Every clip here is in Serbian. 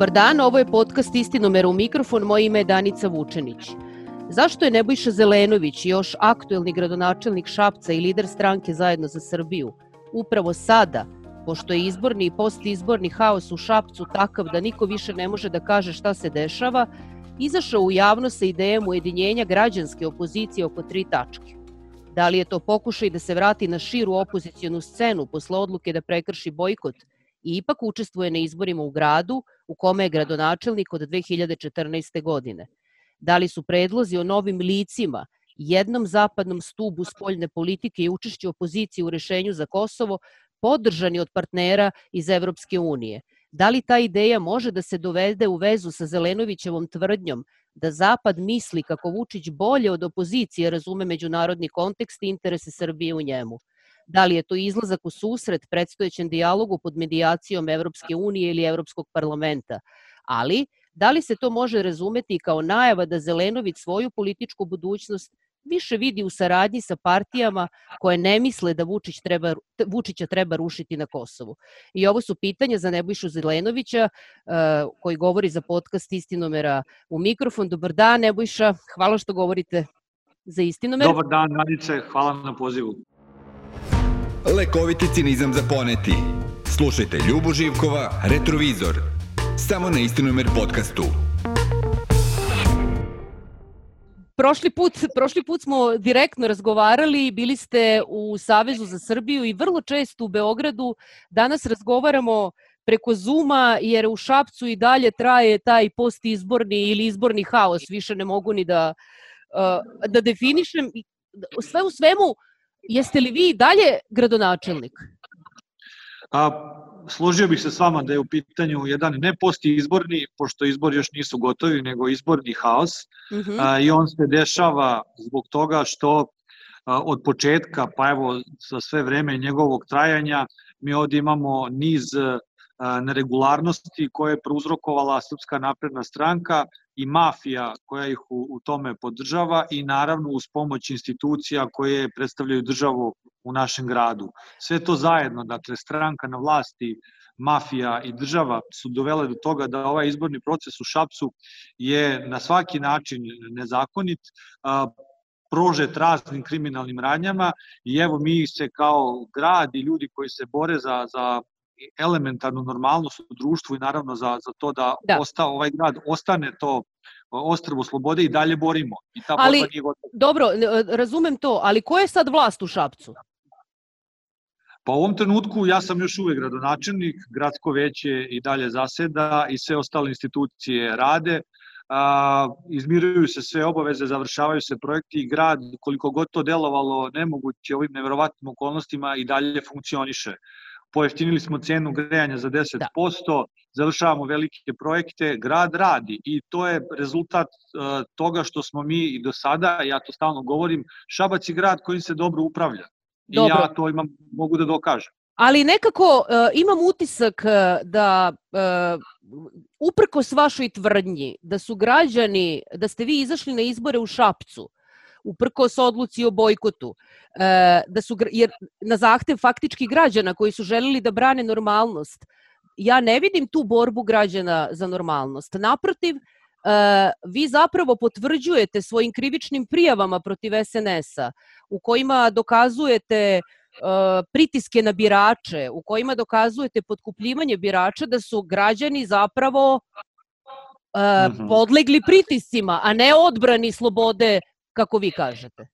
Dobar dan, ovo je podcast Istinomera u mikrofon, moje ime je Danica Vučenić. Zašto je Nebojša Zelenović, još aktuelni gradonačelnik Šapca i lider stranke Zajedno za Srbiju, upravo sada, pošto je izborni i postizborni haos u Šapcu takav da niko više ne može da kaže šta se dešava, izašao u javnost sa idejom ujedinjenja građanske opozicije oko tri tačke. Da li je to pokušaj da se vrati na širu opozicijonu scenu posle odluke da prekrši bojkot i ipak učestvuje na izborima u gradu u kome je gradonačelnik od 2014. godine? Da li su predlozi o novim licima jednom zapadnom stubu spoljne politike i učešće opozicije u rešenju za Kosovo podržani od partnera iz Evropske unije? Da li ta ideja može da se dovede u vezu sa Zelenovićevom tvrdnjom da Zapad misli kako Vučić bolje od opozicije razume međunarodni kontekst i interese Srbije u njemu? Da li je to izlazak u susret predstojećem dijalogu pod medijacijom Evropske unije ili Evropskog parlamenta? Ali, da li se to može razumeti kao najava da Zelenović svoju političku budućnost više vidi u saradnji sa partijama koje ne misle da Vučić treba, Vučića treba rušiti na Kosovu. I ovo su pitanja za Nebojšu Zelenovića koji govori za podcast Istinomera u mikrofon. Dobar dan Nebojša, hvala što govorite za Istinomer. Dobar dan Nadice, hvala na pozivu. Lekoviti cinizam za poneti. Slušajte Ljubu Živkova, Retrovizor. Samo na Istinomer podcastu. Prošli put, prošli put smo direktno razgovarali, bili ste u Savezu za Srbiju i vrlo često u Beogradu. Danas razgovaramo preko Zuma, jer u Šapcu i dalje traje taj postizborni ili izborni haos, više ne mogu ni da, da definišem. Sve u svemu, jeste li vi dalje gradonačelnik? A, složio bih se s vama da je u pitanju jedan ne posti izborni, pošto izbori još nisu gotovi, nego izborni haos uh -huh. a, i on se dešava zbog toga što a, od početka, pa evo za sve vreme njegovog trajanja, mi ovdje imamo niz neregularnosti koje je prouzrokovala Srpska napredna stranka i mafija koja ih u, u tome podržava i naravno uz pomoć institucija koje predstavljaju državu u našem gradu. Sve to zajedno, dakle stranka na vlasti, mafija i država su dovele do toga da ovaj izborni proces u Šapcu je na svaki način nezakonit, prožet raznim kriminalnim radnjama i evo mi se kao grad i ljudi koji se bore za, za elementarnu normalnost u društvu i naravno za, za to da, da. Osta, ovaj grad ostane to ostrvo slobode i dalje borimo. I ta ali, nije dobro, razumem to, ali ko je sad vlast u Šapcu? Pa u ovom trenutku ja sam još uvek gradonačelnik, gradsko veće i dalje zaseda i sve ostale institucije rade, a, izmiruju se sve obaveze, završavaju se projekti i grad, koliko god to delovalo nemoguće ovim neverovatnim okolnostima i dalje funkcioniše pojeftinili smo cenu grejanja za 10%, da. završavamo velike projekte, grad radi i to je rezultat uh, toga što smo mi i do sada, ja to stalno govorim, Šabac je grad koji se dobro upravlja. Dobro. I ja to imam, mogu da dokažem. Ali nekako uh, imam utisak da uh, uprkos vašoj tvrdnji da su građani, da ste vi izašli na izbore u Šapcu, uprkos odluci o bojkotu, e, da su, jer na zahtev faktički građana koji su želeli da brane normalnost, ja ne vidim tu borbu građana za normalnost. Naprotiv, e, vi zapravo potvrđujete svojim krivičnim prijavama protiv SNS-a u kojima dokazujete e, pritiske na birače, u kojima dokazujete potkupljivanje birača da su građani zapravo uh, podlegli pritiscima, a ne odbrani slobode kako vi kažete?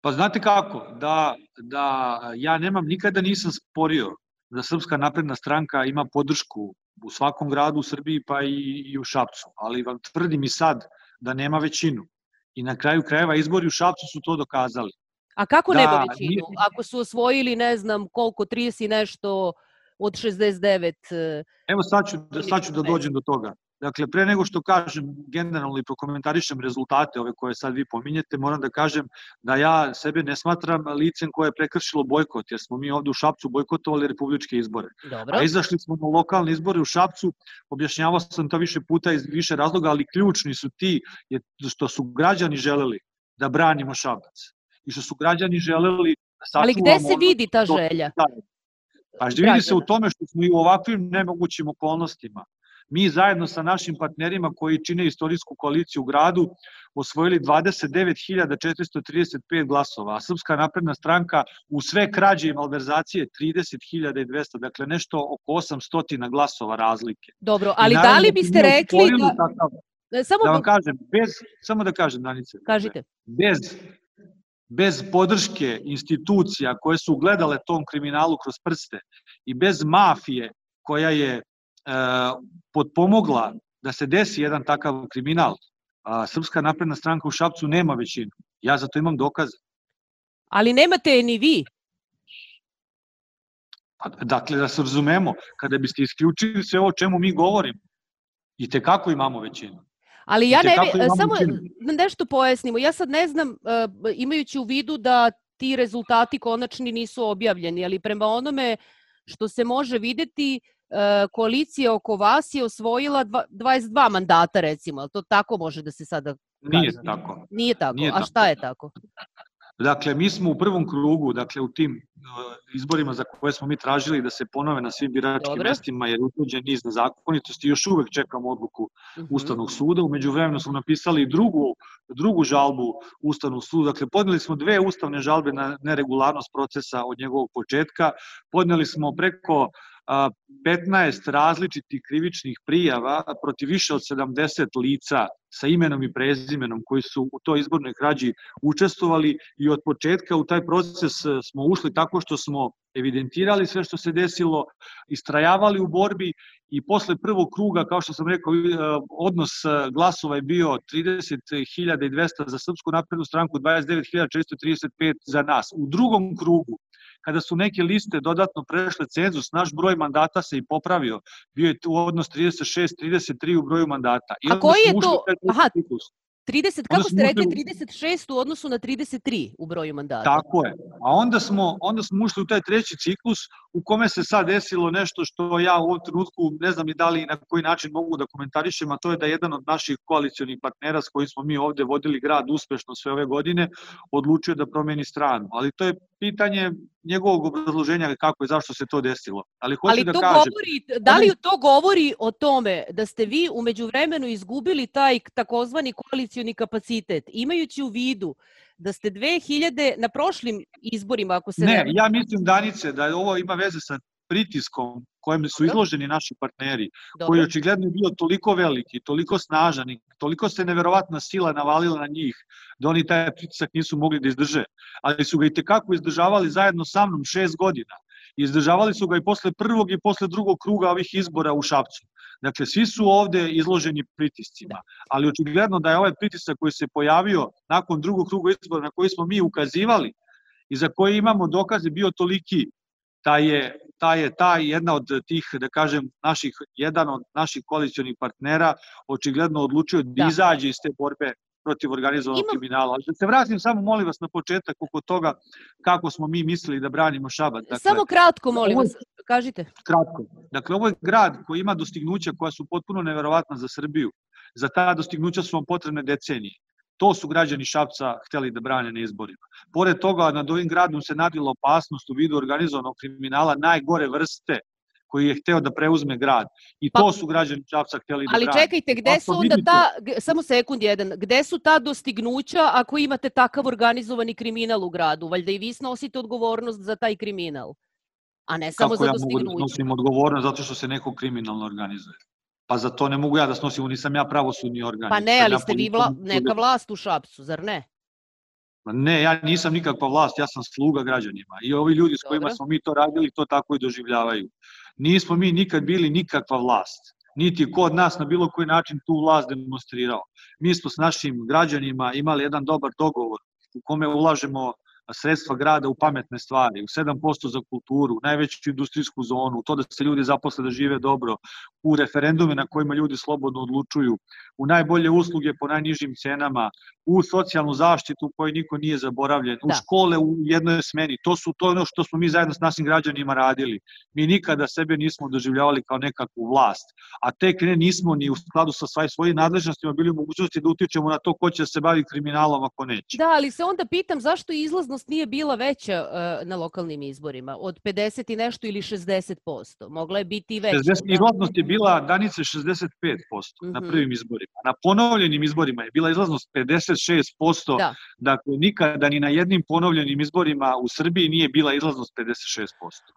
Pa znate kako, da, da ja nemam, nikada nisam sporio da Srpska napredna stranka ima podršku u svakom gradu u Srbiji pa i, i u Šapcu, ali vam tvrdim i sad da nema većinu. I na kraju krajeva izbori u Šapcu su to dokazali. A kako da, nema većinu? Nije... Ako su osvojili, ne znam, koliko, 30 nešto od 69... Eh, Evo sad ću, da, sad ću da dođem do toga. Dakle, pre nego što kažem generalno i prokomentarišem rezultate ove koje sad vi pominjete, moram da kažem da ja sebe ne smatram licem koje je prekršilo bojkot, jer smo mi ovde u Šapcu bojkotovali republičke izbore. Dobro. A izašli smo na lokalne izbore u Šapcu, objašnjavao sam to više puta iz više razloga, ali ključni su ti što su građani želeli da branimo Šabac. I što su građani želeli da sačuvamo... Ali gde se vidi ta želja? Pa vidi se u tome što smo i u ovakvim nemogućim okolnostima mi zajedno sa našim partnerima koji čine istorijsku koaliciju u gradu osvojili 29.435 glasova, a Srpska napredna stranka u sve krađe i malverzacije 30.200, dakle nešto oko 800 glasova razlike. Dobro, ali da li biste rekli da... Takav, e, samo... Da vam kažem, bez, samo da kažem, Danice. Kažite. Bez bez podrške institucija koje su gledale tom kriminalu kroz prste i bez mafije koja je e, podpomogla da se desi jedan takav kriminal, a Srpska napredna stranka u Šapcu nema većinu. Ja za to imam dokaze. Ali nemate ni vi. Pa, dakle, da se razumemo, kada biste isključili sve ovo o čemu mi govorimo, i te kako imamo većinu. Ali ja ne, samo da nešto pojasnimo. Ja sad ne znam, e, imajući u vidu da ti rezultati konačni nisu objavljeni, ali prema onome što se može videti, e, koalicija oko vas je osvojila 22 mandata, recimo. To tako može da se sada kaže? Nije tako. Nije tako. Nije A šta je tako? Dakle, mi smo u prvom krugu, dakle u tim uh, izborima za koje smo mi tražili da se ponove na svim biračkim Dobre. mestima jer utvrđen niz nezakonitosti, još uvek čekamo odluku uh mhm. -huh. Ustavnog suda. Umeđu vremenu smo napisali drugu, drugu žalbu Ustavnog suda. Dakle, podneli smo dve ustavne žalbe na neregularnost procesa od njegovog početka. Podneli smo preko 15 različitih krivičnih prijava protiv više od 70 lica sa imenom i prezimenom koji su u toj izbornoj krađi učestvovali i od početka u taj proces smo ušli tako što smo evidentirali sve što se desilo, istrajavali u borbi i posle prvog kruga, kao što sam rekao, odnos glasova je bio 30.200 za Srpsku naprednu stranku, 29.435 za nas. U drugom krugu kada su neke liste dodatno prešle cenzus, naš broj mandata se i popravio. Bio je tu odnos 36-33 u broju mandata. I A koji je to? Aha, 30, kako ste rekli, 36 u odnosu na 33 u broju mandata. Tako je. A onda smo, onda smo ušli u taj treći ciklus u kome se sad desilo nešto što ja u ovom trenutku ne znam i da li na koji način mogu da komentarišem, a to je da jedan od naših koalicijonih partnera s kojim smo mi ovde vodili grad uspešno sve ove godine, odlučio da promeni stranu. Ali to je pitanje njegovog obrazloženja kako i zašto se to desilo. Ali hoću Ali da to kažem... Govori, da li to govori o tome da ste vi umeđu vremenu izgubili taj takozvani koalicioni kapacitet, imajući u vidu da ste 2000 na prošlim izborima, ako se ne... Ne, ja mislim, Danice, da ovo ima veze sa pritiskom kojem su izloženi naši partneri, Dobro. koji je očigledno bio toliko veliki, toliko snažan i toliko se neverovatna sila navalila na njih, da oni taj pritisak nisu mogli da izdrže. Ali su ga i tekako izdržavali zajedno sa mnom šest godina. Izdržavali su ga i posle prvog i posle drugog kruga ovih izbora u Šapcu. Dakle, svi su ovde izloženi pritiscima, ali očigledno da je ovaj pritisak koji se pojavio nakon drugog kruga izbora na koji smo mi ukazivali i za koje imamo dokaze bio toliki da je ta je ta jedna od tih, da kažem, naših, jedan od naših koalicijonih partnera očigledno odlučio da, da izađe iz te borbe protiv organizovanog Ima... kriminala. Da se vratim samo, molim vas, na početak oko toga kako smo mi mislili da branimo Šabat. Dakle, samo kratko, molim vas, kažite. Kratko. Dakle, ovo je grad koji ima dostignuća koja su potpuno neverovatna za Srbiju. Za ta dostignuća su vam potrebne decenije. To su građani Šapca hteli da brane na izborima. Pored toga, nad ovim gradom se nadila opasnost u vidu organizovanog kriminala najgore vrste koji je hteo da preuzme grad. I to pa, su građani Čapca hteli da Ali brane. čekajte, gde pa su onda ta, samo sekund jedan, gde su ta dostignuća ako imate takav organizovani kriminal u gradu? Valjda i vi snosite odgovornost za taj kriminal, a ne samo Kako za dostignuće. Kako ja mogu da snosim odgovornost zato što se neko kriminalno organizuje? Pa za to ne mogu ja da snosim, nisam ja pravosudni organ. Pa ne, ali ste vi vla, neka vlast u Šapcu, zar ne? Ne, ja nisam nikakva vlast, ja sam sluga građanima. I ovi ljudi s kojima smo mi to radili, to tako i doživljavaju. Nismo mi nikad bili nikakva vlast niti ko od nas na bilo koji način tu vlast demonstrirao. Mi smo s našim građanima imali jedan dobar dogovor u kome ulažemo sredstva grada u pametne stvari, u 7% za kulturu, u najveću industrijsku zonu, to da se ljudi zaposle da žive dobro, u referendume na kojima ljudi slobodno odlučuju, u najbolje usluge po najnižim cenama, u socijalnu zaštitu u kojoj niko nije zaboravljen, da. u škole u jednoj smeni. To su to ono što smo mi zajedno s našim građanima radili. Mi nikada sebe nismo doživljavali kao nekakvu vlast, a tek ne nismo ni u skladu sa svaj svojim nadležnostima bili u mogućnosti da utičemo na to ko će se bavi kriminalom ako neće. Da, ali se onda pitam zašto izlaznost nije bila veća uh, na lokalnim izborima, od 50 i nešto ili 60%. Mogla je biti i veća. 60 izlaznost je bila Danica 65% mm -hmm. na mhm. prvim izborima. Na ponovljenim izborima je bila izlaznost 56%. Da. Dakle, nikada ni na jednim ponovljenim izborima u Srbiji nije bila izlaznost 56%.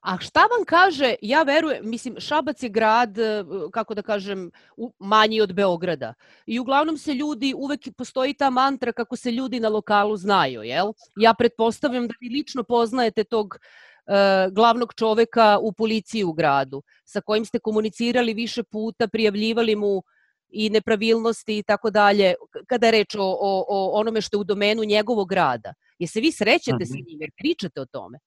A šta vam kaže, ja verujem, mislim, Šabac je grad, e, kako da kažem, manji od Beograda. I uglavnom se ljudi, uvek postoji ta mantra kako se ljudi na lokalu znaju, jel? Ja pretpostavljam da vi lično poznajete tog E, glavnog čoveka u policiji u gradu, sa kojim ste komunicirali više puta, prijavljivali mu i nepravilnosti i tako dalje, kada je reč o, o, o onome što je u domenu njegovog rada. Je se vi srećete sa njim, jer pričate o tome?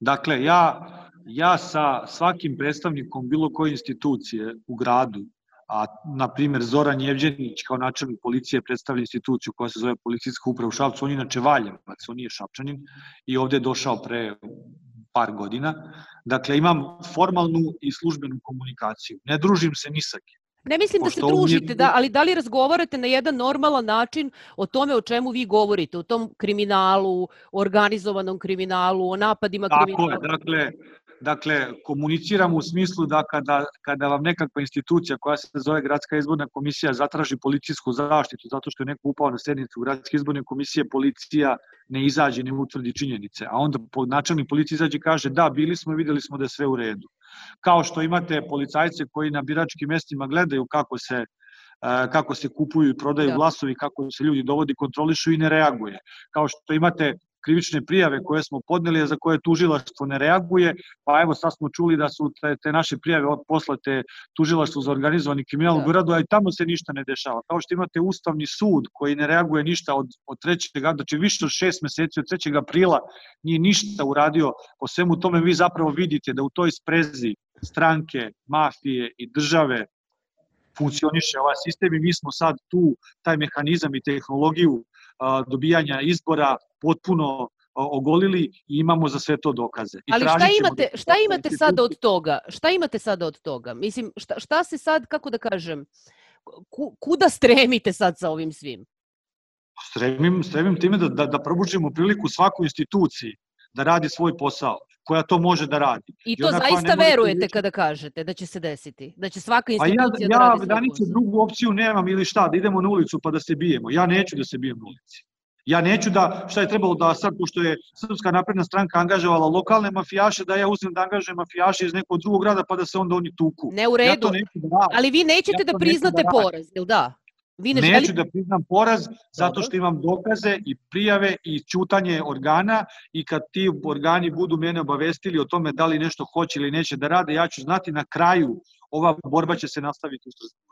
Dakle, ja, ja sa svakim predstavnikom bilo koje institucije u gradu a na primjer Zoran Jevđenić kao načelnik policije predstavlja instituciju koja se zove policijska uprava u Šapcu, on je inače Valjevac, on nije Šapčanin i ovde je došao pre par godina. Dakle, imam formalnu i službenu komunikaciju. Ne družim se ni sa kim. Ne mislim da se družite, da, ali da li razgovarate na jedan normalan način o tome o čemu vi govorite, o tom kriminalu, organizovanom kriminalu, o napadima Tako kriminala? Tako je, dakle, Dakle, komuniciramo u smislu da kada, kada vam nekakva institucija koja se zove Gradska izborna komisija zatraži policijsku zaštitu zato što je neko upao na sednicu Gradske izborne komisije, policija ne izađe, ne utvrdi činjenice. A onda načelnik policije izađe i kaže da, bili smo i videli smo da je sve u redu. Kao što imate policajce koji na biračkim mestima gledaju kako se e, kako se kupuju i prodaju da. glasovi, kako se ljudi dovodi, kontrolišu i ne reaguje. Kao što imate krivične prijave koje smo podneli, a za koje tužilaštvo ne reaguje, pa evo sad smo čuli da su te, te naše prijave poslate tužilaštvu za organizovani kriminal u da. gradu, a i tamo se ništa ne dešava. Kao što imate Ustavni sud koji ne reaguje ništa od, od 3. znači više od šest meseci, od 3. aprila nije ništa uradio, po svemu tome vi zapravo vidite da u toj sprezi stranke, mafije i države funkcioniše ovaj sistem i mi smo sad tu taj mehanizam i tehnologiju dobijanja izbora potpuno ogolili i imamo za sve to dokaze. I Ali šta imate, šta imate sad od toga? Šta imate sad od toga? Mislim, šta, šta se sad, kako da kažem, kuda stremite sad sa ovim svim? Stremim, stremim time da, da, da probučimo priliku svakoj instituciji da radi svoj posao koja to može da radi. I to I zaista verujete da... kada kažete da će se desiti? Da će svaka institucija ja, ja, da radi Ja danice drugu opciju nemam ili šta, da idemo na ulicu pa da se bijemo. Ja neću da se bijem na ulici. Ja neću da, šta je trebalo da sad, pošto je Srpska napredna stranka angažovala lokalne mafijaše, da ja uzmem da angažujem mafijaše iz nekog drugog grada pa da se onda oni tuku. Ne u redu, ja da ali vi nećete ja da priznate da poraz, jel da? Vi ne Neću da priznam poraz zato što imam dokaze i prijave i ćutanje organa i kad ti organi budu mene obavestili o tome da li nešto hoće ili neće da rade, ja ću znati na kraju. Ova borba će se nastaviti u Strasburu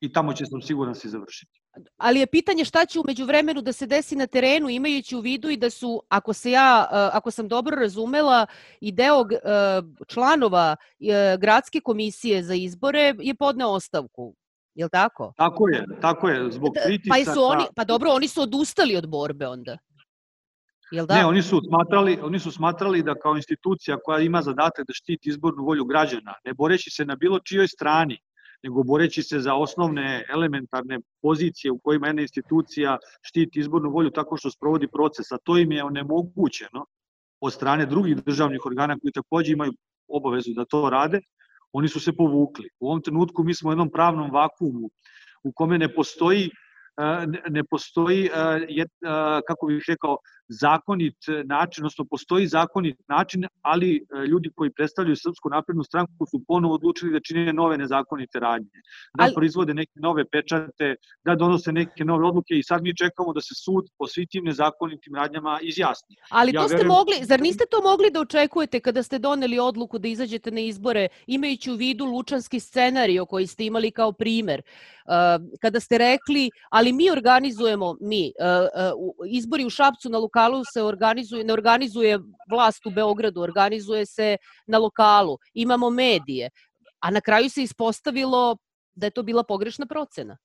i tamo će sam siguran se završiti. Ali je pitanje šta će umeđu vremenu da se desi na terenu imajući u vidu i da su, ako, se ja, ako sam dobro razumela, i deo članova gradske komisije za izbore je podneo ostavku Je li tako? Tako je, tako je, zbog pritisaka. Pa, su oni, pa dobro, oni su odustali od borbe onda. Jel da? Ne, oni su, smatrali, oni su smatrali da kao institucija koja ima zadatak da štiti izbornu volju građana, ne boreći se na bilo čijoj strani, nego boreći se za osnovne elementarne pozicije u kojima jedna institucija štiti izbornu volju tako što sprovodi proces, a to im je onemogućeno od strane drugih državnih organa koji takođe imaju obavezu da to rade, oni su se povukli. U ovom trenutku mi smo u jednom pravnom vakumu u kome ne postoji ne postoji, kako bih rekao, zakonit način, odnosno postoji zakonit način, ali e, ljudi koji predstavljaju Srpsku naprednu stranku su ponovo odlučili da čine nove nezakonite radnje, da ali... proizvode neke nove pečate, da donose neke nove odluke i sad mi čekamo da se sud po svim tim nezakonitim radnjama izjasni. Ali ja to ste mogli, zar niste to mogli da očekujete kada ste doneli odluku da izađete na izbore, imajući u vidu lučanski scenario koji ste imali kao primer, kada ste rekli, ali mi organizujemo, mi, izbori u Šapcu na Luka lokalu se organizuje, ne organizuje vlast u Beogradu, organizuje se na lokalu. Imamo medije. A na kraju se ispostavilo da je to bila pogrešna procena.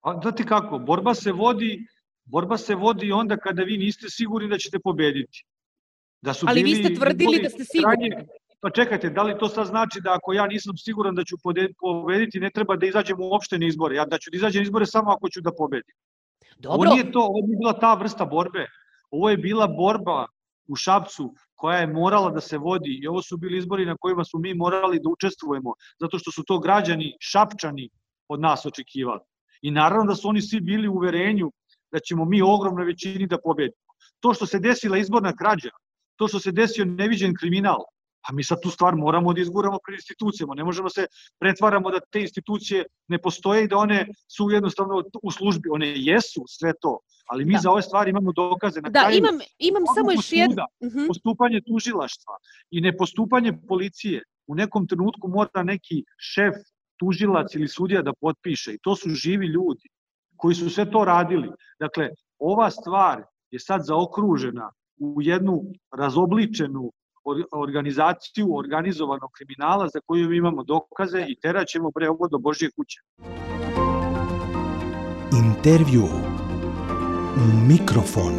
A da ti kako, borba se vodi borba se vodi onda kada vi niste sigurni da ćete pobediti. Da su Ali vi ste tvrdili da ste sigurni. Kranje, pa čekajte, da li to sad znači da ako ja nisam siguran da ću pobediti, ne treba da izađem uopšte na izbore? Ja da ću da izađem na izbore samo ako ću da pobedim. Dobro. Ovo nije to, ovo nije bila ta vrsta borbe. Ovo je bila borba u Šapcu koja je morala da se vodi i ovo su bili izbori na kojima smo mi morali da učestvujemo zato što su to građani Šapčani od nas očekivali. I naravno da su oni svi bili u uverenju da ćemo mi ogromnoj većini da pobedimo. To što se desila izborna krađa, to što se desio neviđen kriminal, a mi sad tu stvar moramo da izguramo pred institucijama. Ne možemo se pretvaramo da te institucije ne postoje i da one su jednostavno u službi. One jesu sve to, ali mi da. za ove stvari imamo dokaze. Na da, kraju, imam, imam samo još jedno. Uh. -huh. Postupanje tužilaštva i nepostupanje policije u nekom trenutku mora neki šef, tužilac ili sudija da potpiše i to su živi ljudi koji su sve to radili. Dakle, ova stvar je sad zaokružena u jednu razobličenu organizaciju organizovanog kriminala za koju imamo dokaze i teraćemo bre ovo do Božje kuće. Intervju Mikrofon.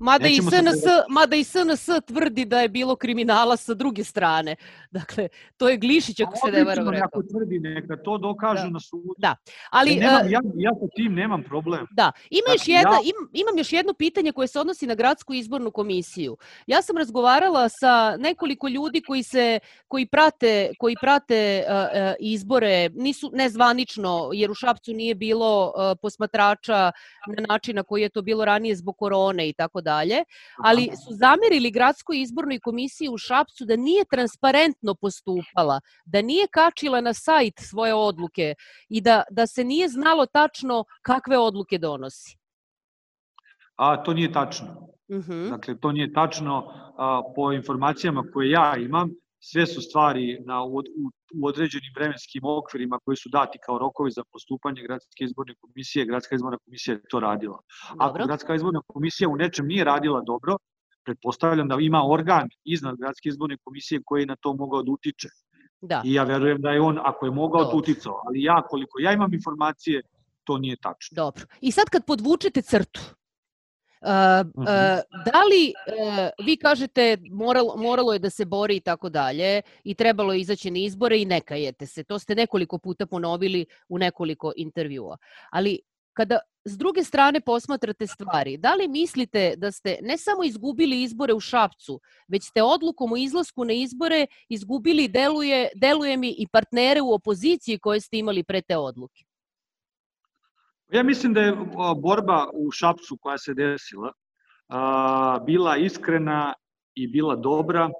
Mada i, SNS, se... mada i SNS tvrdi da je bilo kriminala sa druge strane. Dakle, to je Glišić ako se ne varam rekao. Ako tvrdi, neka to dokažu da. na sudu. Da, ali... Ja, nemam, ja, ja sa tim nemam problem. Da, ima još dakle, jedna, ja... im, imam još jedno pitanje koje se odnosi na gradsku izbornu komisiju. Ja sam razgovarala sa nekoliko ljudi koji se koji prate koji prate uh, uh, izbore, nisu nezvanično jer u Šapcu nije bilo uh, posmatrača na način na koji je to bilo ranije zbog korone i tako dalje, ali su zamerili gradskoj izbornoj komisiji u Šapcu da nije transparentno postupala, da nije kačila na sajt svoje odluke i da, da se nije znalo tačno kakve odluke donosi. A to nije tačno. Uh mhm. -huh. Dakle, to nije tačno a, po informacijama koje ja imam sve su stvari na, u, u određenim vremenskim okvirima koji su dati kao rokovi za postupanje gradske izborne komisije, gradska izborna komisija je to radila. Dobro. Ako gradska izborna komisija u nečem nije radila dobro, pretpostavljam da ima organ iznad gradske izborne komisije koji je na to mogao da utiče. Da. I ja verujem da je on, ako je mogao, da uticao. Ali ja, koliko ja imam informacije, to nije tačno. Dobro. I sad kad podvučete crtu, da li uh, vi kažete moralo, moralo je da se bori i tako dalje i trebalo je izaći na izbore i ne kajete se. To ste nekoliko puta ponovili u nekoliko intervjua. Ali kada s druge strane posmatrate stvari, da li mislite da ste ne samo izgubili izbore u Šapcu, već ste odlukom o izlasku na izbore izgubili, deluje, deluje mi, i partnere u opoziciji koje ste imali pre te odluke? Ja mislim da je borba u Šapcu koja se desila bila iskrena i bila dobra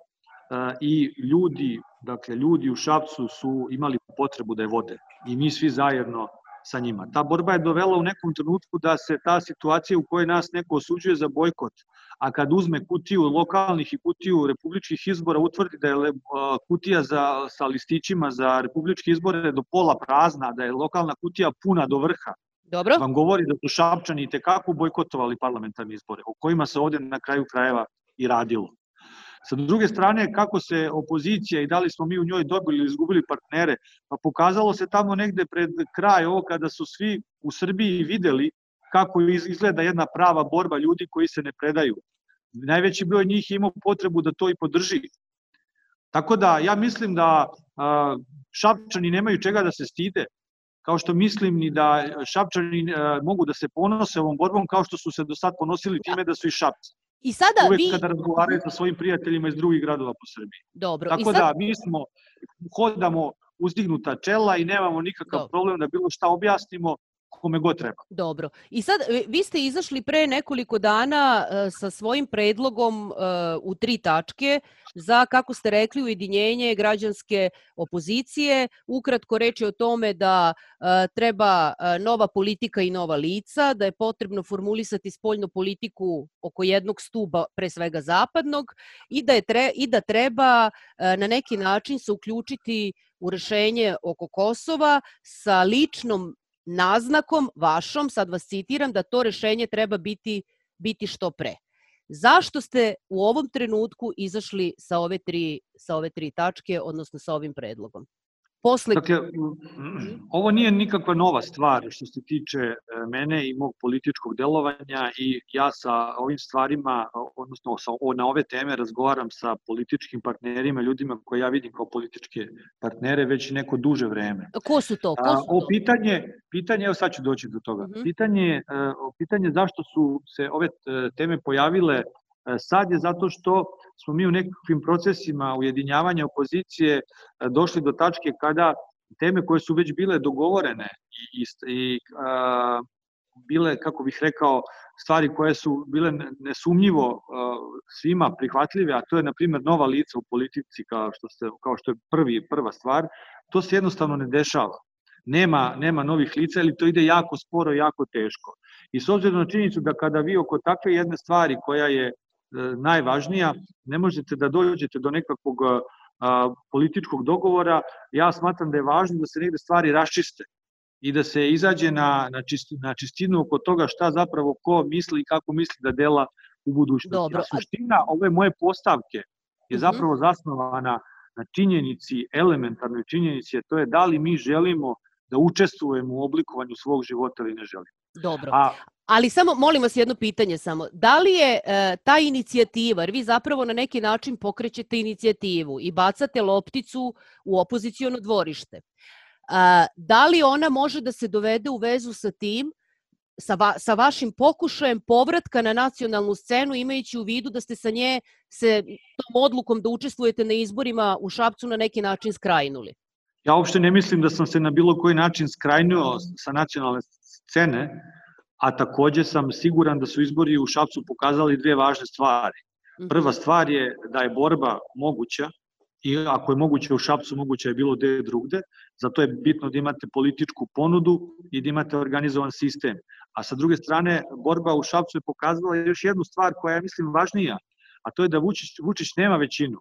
i ljudi, dakle ljudi u Šapcu su imali potrebu da je vode i mi svi zajedno sa njima. Ta borba je dovela u nekom trenutku da se ta situacija u kojoj nas neko osuđuje za bojkot, a kad uzme kutiju lokalnih i kutiju republičkih izbora, utvrdi da je kutija za, sa listićima za republičke izbore do pola prazna, da je lokalna kutija puna do vrha, Dobro. vam govori da su Šapčani tekako bojkotovali parlamentarne izbore, o kojima se ovde na kraju krajeva i radilo. Sa druge strane, kako se opozicija i da li smo mi u njoj dobili ili izgubili partnere, pa pokazalo se tamo negde pred kraj ovo kada su svi u Srbiji videli kako izgleda jedna prava borba ljudi koji se ne predaju. Najveći broj njih imao potrebu da to i podrži. Tako da ja mislim da Šapčani nemaju čega da se stide kao što mislim ni da Šapčani e, mogu da se ponose ovom borbom kao što su se do sad ponosili time da su i Šapci. I sada Uvek vi... kada razgovaraju sa svojim prijateljima iz drugih gradova po Srbiji. Dobro. Tako I sad... da mi smo, hodamo uzdignuta čela i nemamo nikakav Dobro. problem da bilo šta objasnimo kome god treba. Dobro. I sad, vi ste izašli pre nekoliko dana uh, sa svojim predlogom uh, u tri tačke za, kako ste rekli, ujedinjenje građanske opozicije. Ukratko reči o tome da treba nova politika i nova lica, da je potrebno formulisati spoljnu politiku oko jednog stuba, pre svega zapadnog, i da, je tre, i da treba na neki način se uključiti u rešenje oko Kosova sa ličnom naznakom vašom, sad vas citiram, da to rešenje treba biti, biti što pre. Zašto ste u ovom trenutku izašli sa ove tri, sa ove tri tačke, odnosno sa ovim predlogom? Posle... Dakle, ovo nije nikakva nova stvar što se tiče e, mene i mog političkog delovanja i ja sa ovim stvarima, odnosno sa, na ove teme razgovaram sa političkim partnerima, ljudima koje ja vidim kao političke partnere već neko duže vreme. Ko su to? Ko su to? O pitanje, pitanje, evo sad ću doći do toga, uh mhm. -huh. pitanje, e, pitanje zašto su se ove e, teme pojavile sad je zato što smo mi u nekakvim procesima ujedinjavanja opozicije e, došli do tačke kada teme koje su već bile dogovorene i, i, a, bile, kako bih rekao, stvari koje su bile nesumnjivo svima prihvatljive, a to je, na primjer, nova lica u politici, kao što, ste, kao što je prvi, prva stvar, to se jednostavno ne dešava. Nema, nema novih lica, ili to ide jako sporo, jako teško. I s obzirom na činjenicu da kada vi oko takve jedne stvari koja je E, najvažnija, ne možete da dođete do nekakvog političkog dogovora, ja smatram da je važno da se negde stvari raščiste i da se izađe na, na, čist, na čistinu oko toga šta zapravo ko misli i kako misli da dela u budućnosti. Dobro. A suština ove moje postavke je mhm. zapravo zasnovana na činjenici, elementarnoj činjenici, a to je da li mi želimo da učestvujemo u oblikovanju svog života ili ne želimo. Dobro. A Ali samo, molim vas jedno pitanje samo. Da li je e, ta inicijativa, jer vi zapravo na neki način pokrećete inicijativu i bacate lopticu u opozicijono dvorište, e, da li ona može da se dovede u vezu sa tim, sa, va, sa vašim pokušajem povratka na nacionalnu scenu, imajući u vidu da ste sa nje se tom odlukom da učestvujete na izborima u Šapcu na neki način skrajnuli? Ja uopšte ne mislim da sam se na bilo koji način skrajnuo sa nacionalne scene, a takođe sam siguran da su izbori u Šapcu pokazali dve važne stvari. Mhm. Prva stvar je da je borba moguća i ako je moguće u Šapcu, moguće je bilo gde drugde, zato je bitno da imate političku ponudu i da imate organizovan sistem. A sa druge strane, borba u Šapcu je pokazala još jednu stvar koja je, mislim, važnija, a to je da Vučić, Vučić nema većinu.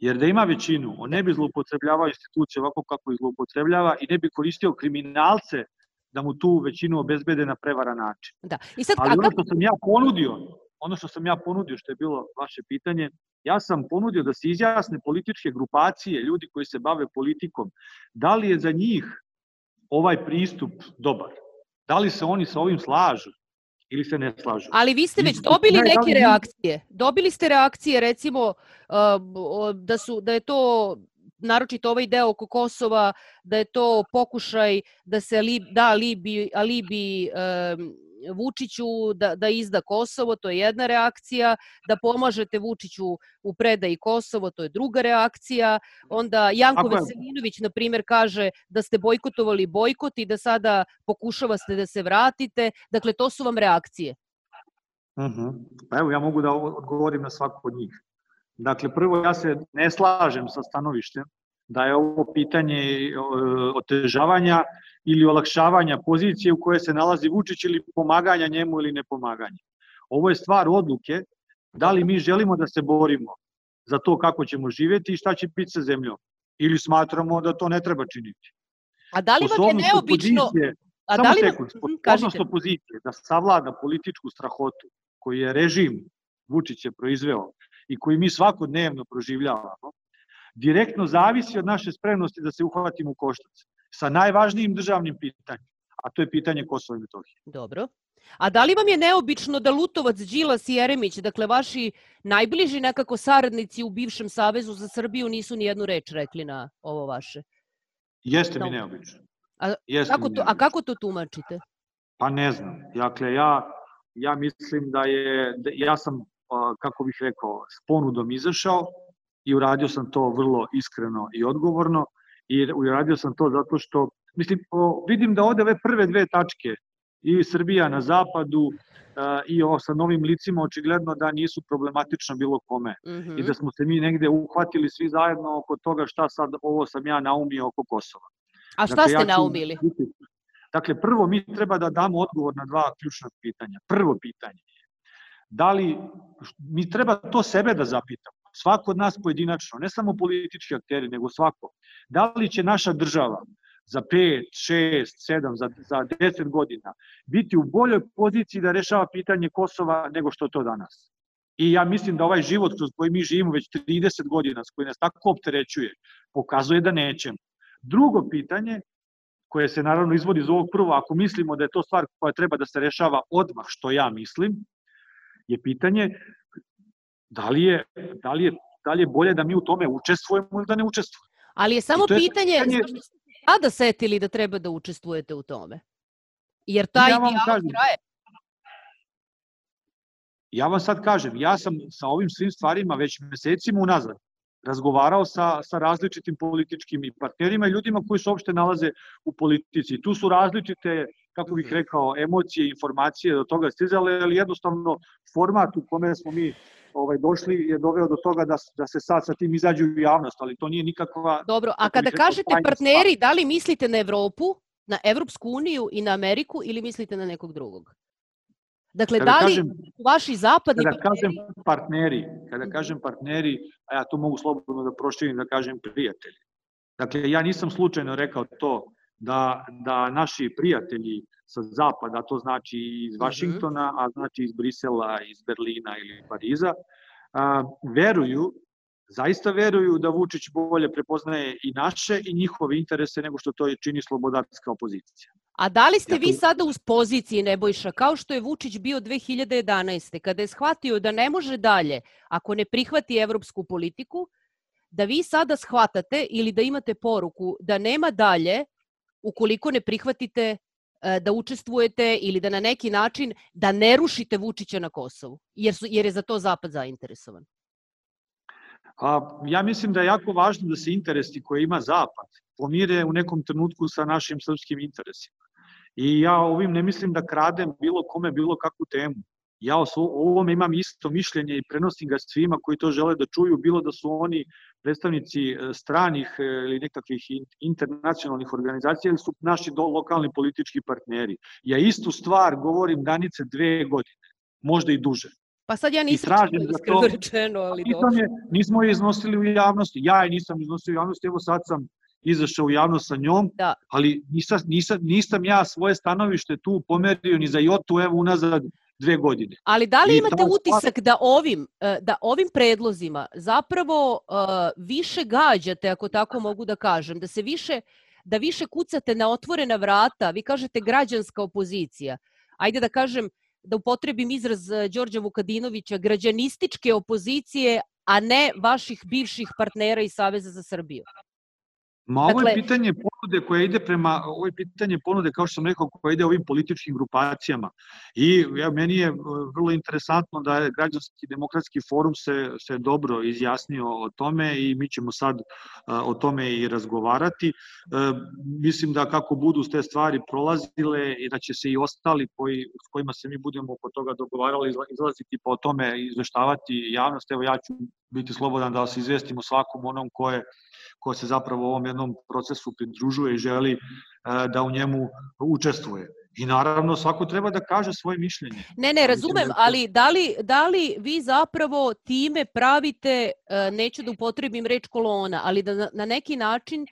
Jer da ima većinu, on ne bi zloupotrebljavao institucije ovako kako ih zloupotrebljava i ne bi koristio kriminalce da mu tu većinu obezbede na prevara način. Da. I sad, Ali ono što sam ja ponudio, ono što sam ja ponudio, što je bilo vaše pitanje, ja sam ponudio da se izjasne političke grupacije, ljudi koji se bave politikom, da li je za njih ovaj pristup dobar? Da li se oni sa ovim slažu? ili se ne slažu. Ali vi ste već dobili neke reakcije. Dobili ste reakcije recimo da su da je to naročito ovaj deo oko Kosova, da je to pokušaj da se li, da alibi, alibi um, Vučiću da, da izda Kosovo, to je jedna reakcija, da pomažete Vučiću u predaji Kosovo, to je druga reakcija. Onda Janko Veselinović, na primjer, kaže da ste bojkotovali bojkot i da sada pokušavate da se vratite. Dakle, to su vam reakcije. Uh mhm. -huh. Pa evo, ja mogu da odgovorim na svaku od njih. Dakle, prvo ja se ne slažem sa stanovištem da je ovo pitanje e, otežavanja ili olakšavanja pozicije u kojoj se nalazi Vučić ili pomaganja njemu ili nepomaganja. Ovo je stvar odluke da li mi želimo da se borimo za to kako ćemo živeti i šta će biti sa zemljom. Ili smatramo da to ne treba činiti. A da li vam je neobično... Pozicije, A samo da li... sekund, sposobnost opozicije da savlada političku strahotu koju je režim Vučić je proizveo i koji mi svakodnevno proživljavamo, direktno zavisi od naše spremnosti da se uhvatimo u koštac sa najvažnijim državnim pitanjem, a to je pitanje Kosova i Metohije. Dobro. A da li vam je neobično da Lutovac, Đilas i Jeremić, dakle vaši najbliži nekako saradnici u bivšem Savezu za Srbiju nisu ni jednu reč rekli na ovo vaše? Jeste mi neobično. A, Jeste kako, to, a kako to tumačite? Pa ne znam. Dakle, ja, ja mislim da je, da, ja sam kako bih rekao, s ponudom izašao i uradio sam to vrlo iskreno i odgovorno i uradio sam to zato što, mislim, vidim da ovde ove prve dve tačke i Srbija na zapadu i ovo sa novim licima očigledno da nisu problematično bilo kome mm -hmm. i da smo se mi negde uhvatili svi zajedno oko toga šta sad ovo sam ja naumio oko Kosova. A šta dakle, ste ja ću, naumili? Dakle, prvo mi treba da damo odgovor na dva ključna pitanja. Prvo pitanje da li, mi treba to sebe da zapitamo, svako od nas pojedinačno, ne samo politički akteri, nego svako, da li će naša država za 5, 6, 7, za, za 10 godina biti u boljoj poziciji da rešava pitanje Kosova nego što to danas. I ja mislim da ovaj život kroz koji mi živimo već 30 godina, s koji nas tako opterećuje, pokazuje da nećemo. Drugo pitanje, koje se naravno izvodi iz ovog prvo, ako mislimo da je to stvar koja treba da se rešava odmah, što ja mislim, je pitanje da li je, da li je, da li je bolje da mi u tome učestvujemo ili da ne učestvujemo. Ali je samo je pitanje, pitanje sada setili da treba da učestvujete u tome? Jer taj ja dijalog traje. Ja vam sad kažem, ja sam sa ovim svim stvarima već mesecima unazad razgovarao sa, sa različitim političkim i partnerima i ljudima koji se uopšte nalaze u politici. Tu su različite, kako bih mhm. rekao, emocije, informacije do toga stizale, ali jednostavno format u kome smo mi ovaj, došli je doveo do toga da, da se sad sa tim izađu u javnost, ali to nije nikakva... Dobro, a kada kažete partneri, da li mislite na Evropu, na Evropsku uniju i na Ameriku ili mislite na nekog drugog? Dakle, kada da li kažem, vaši zapadni kada partneri... kažem partneri, kada kažem partneri, a ja to mogu slobodno da proširim da kažem prijatelji. Dakle, ja nisam slučajno rekao to da, da naši prijatelji sa zapada, to znači iz mhm. Vašingtona, a znači iz Brisela, iz Berlina ili Pariza, a, veruju, zaista veruju da Vučić bolje prepoznaje i naše i njihove interese nego što to je čini slobodarska opozicija. A da li ste vi sada uz poziciji Nebojša, kao što je Vučić bio 2011. kada je shvatio da ne može dalje, ako ne prihvati evropsku politiku, da vi sada shvatate ili da imate poruku da nema dalje ukoliko ne prihvatite e, da učestvujete ili da na neki način da ne rušite Vučića na Kosovu, jer, su, jer je za to Zapad zainteresovan? A, ja mislim da je jako važno da se interesi koje ima Zapad pomire u nekom trenutku sa našim srpskim interesima. I ja ovim ne mislim da kradem bilo kome bilo kakvu temu. Ja o ovome imam isto mišljenje i prenosim ga svima koji to žele da čuju, bilo da su oni predstavnici e, stranih e, ili nekakvih internacionalnih organizacija ili su naši do, lokalni politički partneri. Ja istu stvar govorim danice dve godine, možda i duže. Pa sad ja nisam čuo da iskreno rečeno, ali do... Je, nismo je iznosili u javnosti, ja je nisam iznosio u javnosti, evo sad sam izašao u javnost sa njom, da. ali nisam, nisam, nisam ja svoje stanovište tu pomerio ni za jotu, evo unazad dve godine. Ali da li I imate utisak da ovim, e, da ovim predlozima zapravo uh, više gađate, ako tako mogu da kažem, da se više da više kucate na otvorena vrata, vi kažete građanska opozicija. Ajde da kažem, da upotrebim izraz e, Đorđa Vukadinovića, građanističke opozicije, a ne vaših bivših partnera iz Saveza za Srbiju. Ma ovo dakle, je pitanje ponude koja ide prema, ovo je pitanje ponude, kao što sam rekao, koja ide ovim političkim grupacijama. I ja, meni je e, vrlo interesantno da je Građanski demokratski forum se, se dobro izjasnio o tome i mi ćemo sad e, o tome i razgovarati. E, mislim da kako budu te stvari prolazile i da će se i ostali koji, s kojima se mi budemo oko toga dogovarali izlaziti pa o tome izveštavati javnost. Evo ja ću biti slobodan da se izvestimo svakom onom ko je ko se zapravo ovom jednom procesu pridružuje i želi e, da u njemu učestvuje. I naravno svako treba da kaže svoje mišljenje. Ne, ne, razumem, ali da li, da li vi zapravo time pravite, e, neću da upotrebim reč kolona, ali da na neki način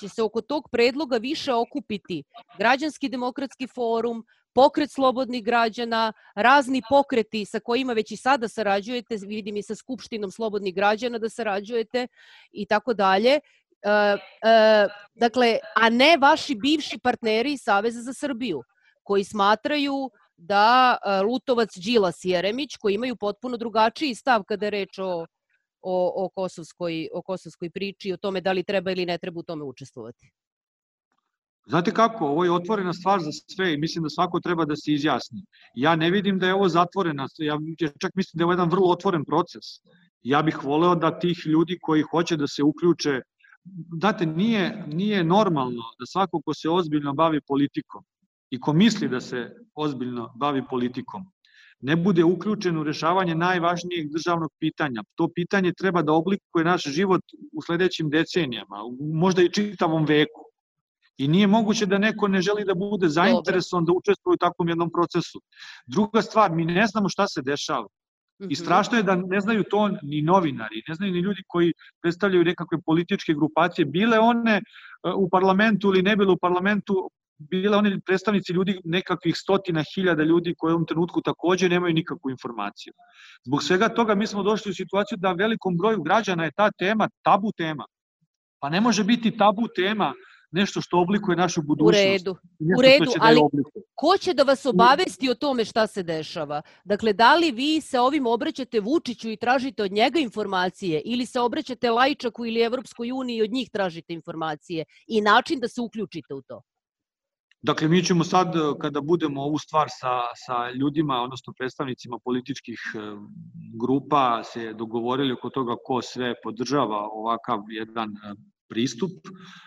će se oko tog predloga više okupiti Građanski demokratski forum, pokret slobodnih građana, razni pokreti sa kojima već i sada sarađujete, vidim i sa Skupštinom slobodnih građana da sarađujete i tako dalje. Uh, uh, dakle, a ne vaši bivši partneri iz Saveza za Srbiju, koji smatraju da uh, Lutovac, Đilas i Jeremić, koji imaju potpuno drugačiji stav kada je reč o, o, o, kosovskoj, o kosovskoj priči, o tome da li treba ili ne treba u tome učestvovati. Znate kako, ovo je otvorena stvar za sve i mislim da svako treba da se izjasni. Ja ne vidim da je ovo zatvorena, ja čak mislim da je ovo jedan vrlo otvoren proces. Ja bih voleo da tih ljudi koji hoće da se uključe, znate, nije, nije normalno da svako ko se ozbiljno bavi politikom i ko misli da se ozbiljno bavi politikom, ne bude uključen u rešavanje najvažnijeg državnog pitanja. To pitanje treba da oblikuje naš život u sledećim decenijama, možda i čitavom veku. I nije moguće da neko ne želi da bude zainteresovan da učestvuje u takvom jednom procesu. Druga stvar, mi ne znamo šta se dešava. I mhm. strašno je da ne znaju to ni novinari, ne znaju ni ljudi koji predstavljaju nekakve političke grupacije, bile one e, u parlamentu ili ne bile u parlamentu, bile one predstavnici ljudi, nekakvih stotina hiljada ljudi koji u ovom trenutku takođe nemaju nikakvu informaciju. Zbog svega toga mi smo došli u situaciju da velikom broju građana je ta tema tabu tema. Pa ne može biti tabu tema nešto što oblikuje našu budućnost. U redu, u redu, da ali ko će da vas obavesti o tome šta se dešava? Dakle, da li vi se ovim obraćate Vučiću i tražite od njega informacije ili se obraćate Lajčaku ili Evropskoj uniji i od njih tražite informacije i način da se uključite u to? Dakle, mi ćemo sad, kada budemo ovu stvar sa, sa ljudima, odnosno predstavnicima političkih e, grupa, se dogovorili oko toga ko sve podržava ovakav jedan e, pristup,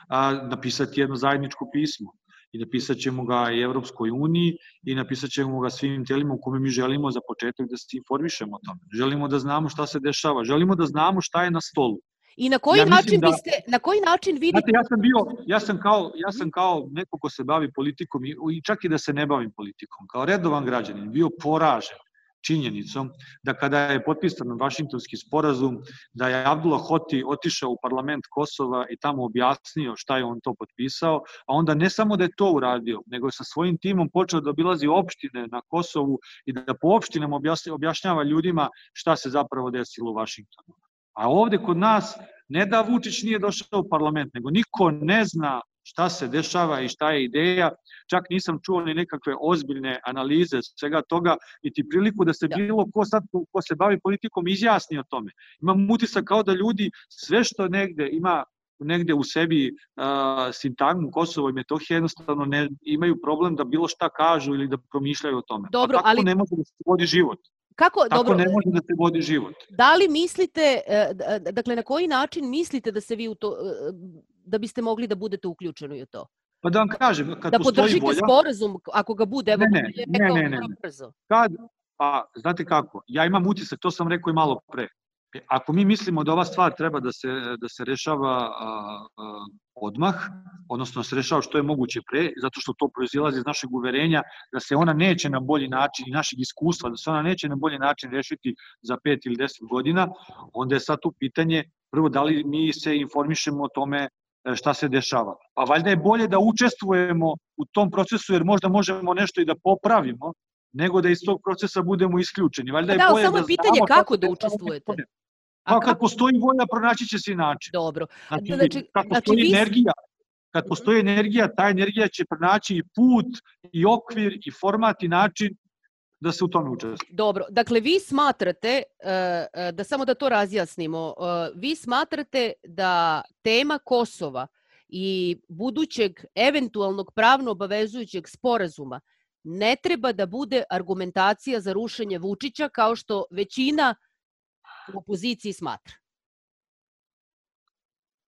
a, napisati jedno zajedničko pismo i napisat ćemo ga i Evropskoj uniji i napisat ćemo ga svim telima u kome mi želimo za početak da se informišemo o tome. Želimo da znamo šta se dešava, želimo da znamo šta je na stolu. I na koji ja način da, biste, na koji način vidite... Znate, ja sam bio, ja sam kao, ja sam kao neko ko se bavi politikom i, i čak i da se ne bavim politikom, kao redovan građanin, bio poražen činjenicom da kada je potpisan Vašingtonski sporazum, da je Abdullah Hoti otišao u parlament Kosova i tamo objasnio šta je on to potpisao, a onda ne samo da je to uradio, nego je sa svojim timom počeo da obilazi opštine na Kosovu i da po opštinama objašnjava ljudima šta se zapravo desilo u Vašingtonu. A ovde kod nas ne da Vučić nije došao u parlament, nego niko ne zna šta se dešava i šta je ideja. Čak nisam čuo ni nekakve ozbiljne analize svega toga i ti priliku da se da. bilo ko sad ko se bavi politikom izjasni o tome. Imam utisak kao da ljudi sve što negde ima negde u sebi uh, sintagmu Kosovo i Metohije jednostavno ne imaju problem da bilo šta kažu ili da promišljaju o tome. Dobro, pa tako ali... ne može da se vodi život. Kako, Tako dobro, ne može da se vodi život. Da li mislite, e, dakle, na koji način mislite da se vi u to, e, da biste mogli da budete uključeni u to? Pa da vam kažem, kad da postoji volja... Da sporazum, ako ga bude, evo, ne, ne, ne, ne, ne, ne. Kad, pa, znate kako, ja imam utisak, to sam rekao i malo pre, E, ako mi mislimo da ova stvar treba da se, da se rešava a, a, odmah, odnosno da se rešava što je moguće pre, zato što to proizilazi iz našeg uverenja da se ona neće na bolji način i našeg iskustva, da se ona neće na bolji način rešiti za 5 ili 10 godina, onda je sad tu pitanje prvo da li mi se informišemo o tome e, šta se dešava. Pa valjda je bolje da učestvujemo u tom procesu jer možda možemo nešto i da popravimo, nego da iz tog procesa budemo isključeni. Valjda je da, bolje samo da pitanje kako da učestvujete. Pa kad postoji volja, pronaći će se i način. Dobro. Znači, znači kad znači postoji znači, energija, kad postoji energija, ta energija će pronaći i put, i okvir, i format, i način da se u tome učestvuje. Dobro, dakle vi smatrate, e, e, da samo da to razjasnimo, e, vi smatrate da tema Kosova i budućeg eventualnog pravno obavezujućeg sporazuma ne treba da bude argumentacija za rušenje Vučića kao što većina u opoziciji smatra?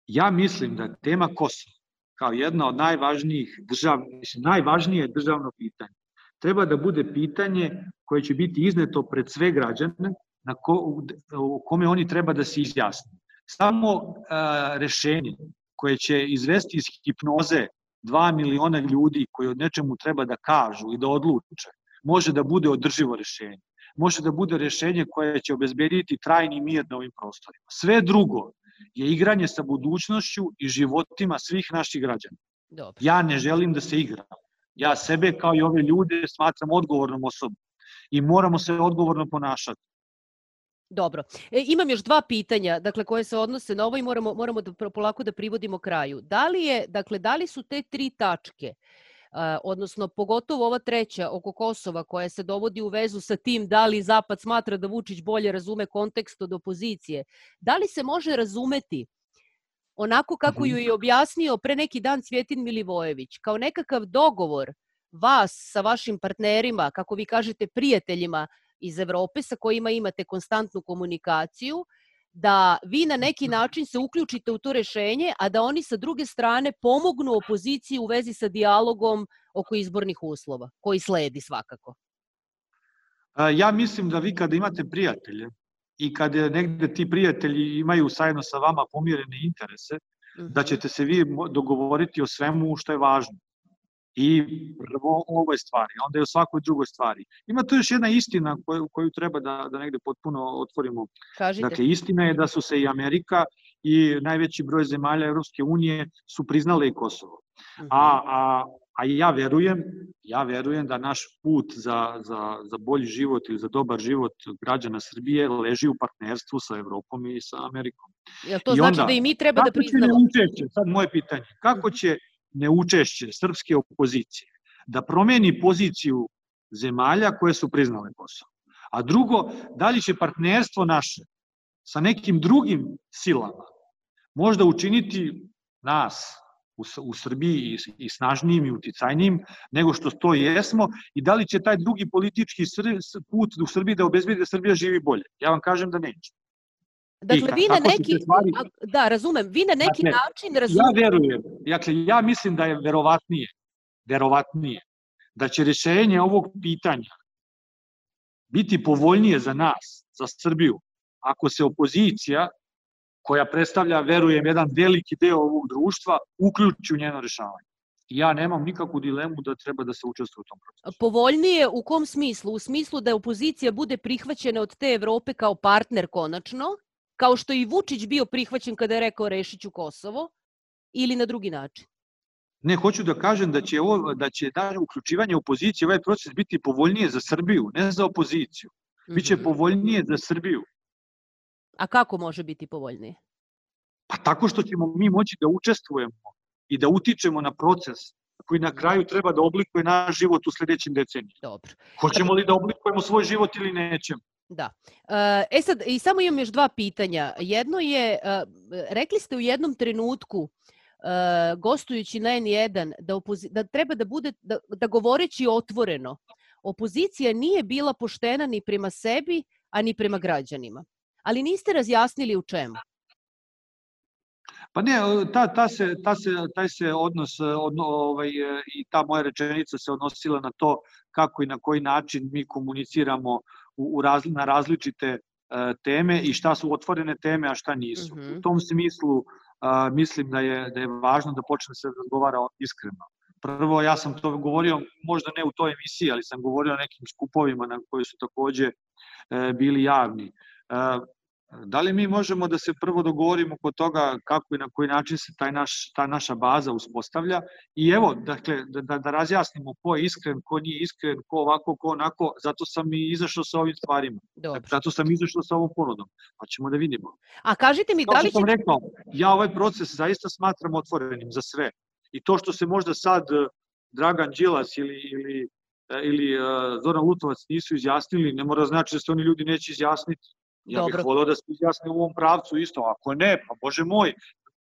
Ja mislim da tema Kosova kao jedna od najvažnijih držav, najvažnije državno pitanje treba da bude pitanje koje će biti izneto pred sve građane na ko, u kome oni treba da se izjasne. Samo a, rešenje koje će izvesti iz hipnoze 2 miliona ljudi koji od nečemu treba da kažu i da odluče, može da bude održivo rešenje može da bude rešenje koje će obezbediti trajni mir na ovim prostorima. Sve drugo je igranje sa budućnošću i životima svih naših građana. Dobro. Ja ne želim da se igram. Ja sebe kao i ove ljude smatram odgovornom osobom i moramo se odgovorno ponašati. Dobro. E, imam još dva pitanja, dakle koje se odnose na ovo i moramo moramo da polako da privodimo kraju. Da li je, dakle da li su te tri tačke odnosno pogotovo ova treća oko Kosova koja se dovodi u vezu sa tim da li Zapad smatra da Vučić bolje razume kontekst od opozicije. Da li se može razumeti onako kako mhm. ju je objasnio pre neki dan Cvjetin Milivojević, kao nekakav dogovor vas sa vašim partnerima, kako vi kažete prijateljima iz Evrope sa kojima imate konstantnu komunikaciju, da vi na neki način se uključite u to rešenje, a da oni sa druge strane pomognu opoziciji u vezi sa dijalogom oko izbornih uslova, koji sledi svakako. Ja mislim da vi kada imate prijatelje i kada negde ti prijatelji imaju sajno sa vama pomirene interese, da mhm. ćete se vi dogovoriti o svemu što je važno i prvo o ovoj stvari, onda i o svakoj drugoj stvari. Ima tu još jedna istina koju, koju treba da, da negde potpuno otvorimo. Kažite. Dakle, istina je da su se i Amerika i najveći broj zemalja Evropske unije su priznale i Kosovo. Mhm. A, a, a ja verujem, ja verujem da naš put za, za, za bolji život ili za dobar život građana Srbije leži u partnerstvu sa Evropom i sa Amerikom. Jel to I znači onda, da i mi treba da priznamo? Učešće, sad moje pitanje, kako će neučešće srpske opozicije da promeni poziciju zemalja koje su priznale Kosovo. A drugo, da li će partnerstvo naše sa nekim drugim silama možda učiniti nas u, u Srbiji i, i snažnijim i uticajnijim nego što to jesmo i da li će taj drugi politički put u Srbiji da obezbedi da Srbija živi bolje. Ja vam kažem da neće. Dakle, vi na neki, stvari, da, razumem, vi na neki dakle, način razumete... Ja verujem, dakle, ja mislim da je verovatnije, verovatnije, da će rešenje ovog pitanja biti povoljnije za nas, za Srbiju, ako se opozicija, koja predstavlja, verujem, jedan veliki deo ovog društva, uključi u njeno rešavanje. Ja nemam nikakvu dilemu da treba da se učestvuje u tom procesu. Povoljnije u kom smislu? U smislu da opozicija bude prihvaćena od te Evrope kao partner konačno, kao što i Vučić bio prihvaćen kada je rekao rešiću Kosovo, ili na drugi način? Ne, hoću da kažem da će, ovo, da će da uključivanje opozicije ovaj proces biti povoljnije za Srbiju, ne za opoziciju. Biće mhm. povoljnije za Srbiju. A kako može biti povoljnije? Pa tako što ćemo mi moći da učestvujemo i da utičemo na proces koji na kraju treba da oblikuje naš život u sledećim decenijima. Dobro. Hoćemo li da oblikujemo svoj život ili nećemo? Da. E sad, i samo imam još dva pitanja. Jedno je, rekli ste u jednom trenutku uh, gostujući na N1 da, opozi da treba da bude, da, da govoreći otvoreno, opozicija nije bila poštena ni prema sebi, a ni prema građanima. Ali niste razjasnili u čemu. Pa ne, ta, ta se, ta se, taj se odnos odno, ovaj, i ta moja rečenica se odnosila na to kako i na koji način mi komuniciramo u, u razli, na različite uh, teme i šta su otvorene teme, a šta nisu. Mm -hmm. U tom smislu a, mislim da je, da je važno da počne se razgovara iskreno. Prvo, ja sam to govorio, možda ne u toj emisiji, ali sam govorio o nekim skupovima na koji su takođe e, bili javni. E, Da li mi možemo da se prvo dogovorimo kod toga kako i na koji način se taj naš, ta naša baza uspostavlja i evo, dakle, da, da, da razjasnimo ko je iskren, ko nije iskren, ko ovako, ko onako, zato sam i izašao sa ovim stvarima. Dobro. Zato sam izašao sa ovom ponudom, pa ćemo da vidimo. A kažite mi, da li će... sam rekao, ja ovaj proces zaista smatram otvorenim za sve. I to što se možda sad eh, Dragan Đilas ili, ili eh, ili uh, Zoran Lutovac nisu izjasnili, ne mora znači da se oni ljudi neće izjasniti. Ja Dobro. bih volao da se izjasne u ovom pravcu isto, ako ne, pa bože moj,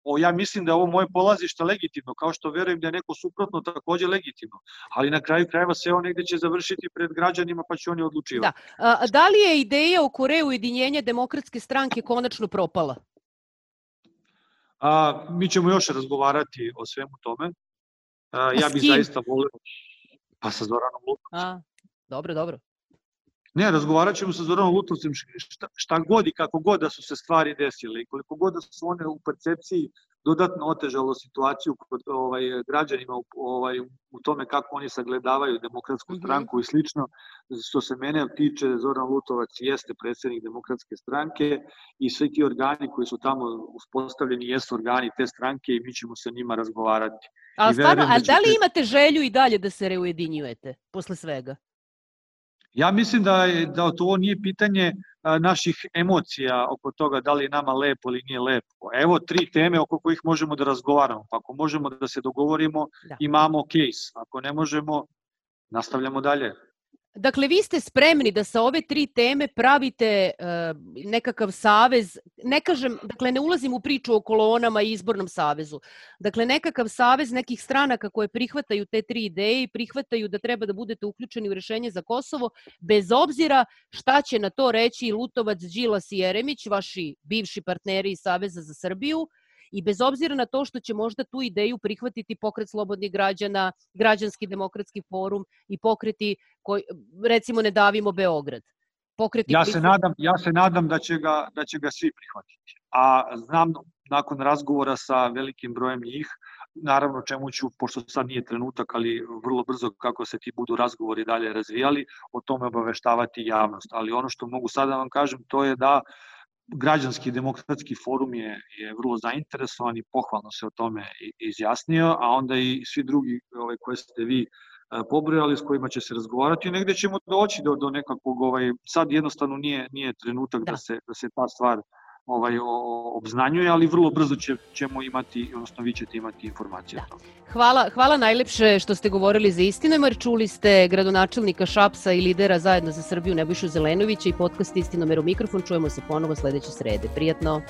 o, ja mislim da je ovo moje polazište legitimno, kao što verujem da je neko suprotno takođe legitimno, ali na kraju krajeva sve ovo negde će završiti pred građanima pa će oni odlučivati. Da, A, da li je ideja o Koreju ujedinjenja demokratske stranke konačno propala? A, mi ćemo još razgovarati o svemu tome. A, ja bih zaista voleo pa sa Zoranom Lukovicom. Dobro, dobro. Ne, razgovarat ćemo sa Zoranom Lutovcem šta, šta god i kako god da su se stvari desile i koliko god da su one u percepciji dodatno otežalo situaciju kod ovaj, građanima ovaj, u tome kako oni sagledavaju demokratsku mm -hmm. stranku i slično. Što se mene tiče, Zoran Lutovac jeste predsednik demokratske stranke i svi ti organi koji su tamo uspostavljeni jesu organi te stranke i mi ćemo sa njima razgovarati. Ali stvarno, da ali da li imate želju i dalje da se reujedinjujete posle svega? Ja mislim da, je, da to nije pitanje naših emocija oko toga da li je nama lepo ili nije lepo. Evo tri teme oko kojih možemo da razgovaramo. Pa ako možemo da se dogovorimo, da. imamo case. Ako ne možemo, nastavljamo dalje. Dakle, vi ste spremni da sa ove tri teme pravite uh, nekakav savez, ne kažem, dakle, ne ulazim u priču o kolonama i izbornom savezu. Dakle, nekakav savez nekih stranaka koje prihvataju te tri ideje i prihvataju da treba da budete uključeni u rešenje za Kosovo, bez obzira šta će na to reći Lutovac, Đilas i Jeremić, vaši bivši partneri iz Saveza za Srbiju, uh, i bez obzira na to što će možda tu ideju prihvatiti pokret slobodnih građana, građanski demokratski forum i pokreti koji, recimo ne davimo Beograd. Pokreti ja se nadam, ja se nadam da će ga da će ga svi prihvatiti. A znam nakon razgovora sa velikim brojem njih, naravno čemu ću, pošto sad nije trenutak, ali vrlo brzo kako se ti budu razgovori dalje razvijali, o tome obaveštavati javnost. Ali ono što mogu sada da vam kažem, to je da građanski demokratski forum je, je vrlo zainteresovan i pohvalno se o tome izjasnio, a onda i svi drugi ovaj, koje ste vi e, pobrojali s kojima će se razgovarati, negde ćemo doći do, do nekakvog, ovaj, sad jednostavno nije, nije trenutak da. da, se, da se ta stvar ovaj, obznanjuje, ali vrlo brzo će, ćemo imati, odnosno vi ćete imati informacije da. Hvala, hvala najlepše što ste govorili za Istinomer. Čuli ste gradonačelnika Šapsa i lidera zajedno za Srbiju Nebojšu Zelenovića i podcast Istinomer u mikrofon. Čujemo se ponovo sledeće srede. Prijatno!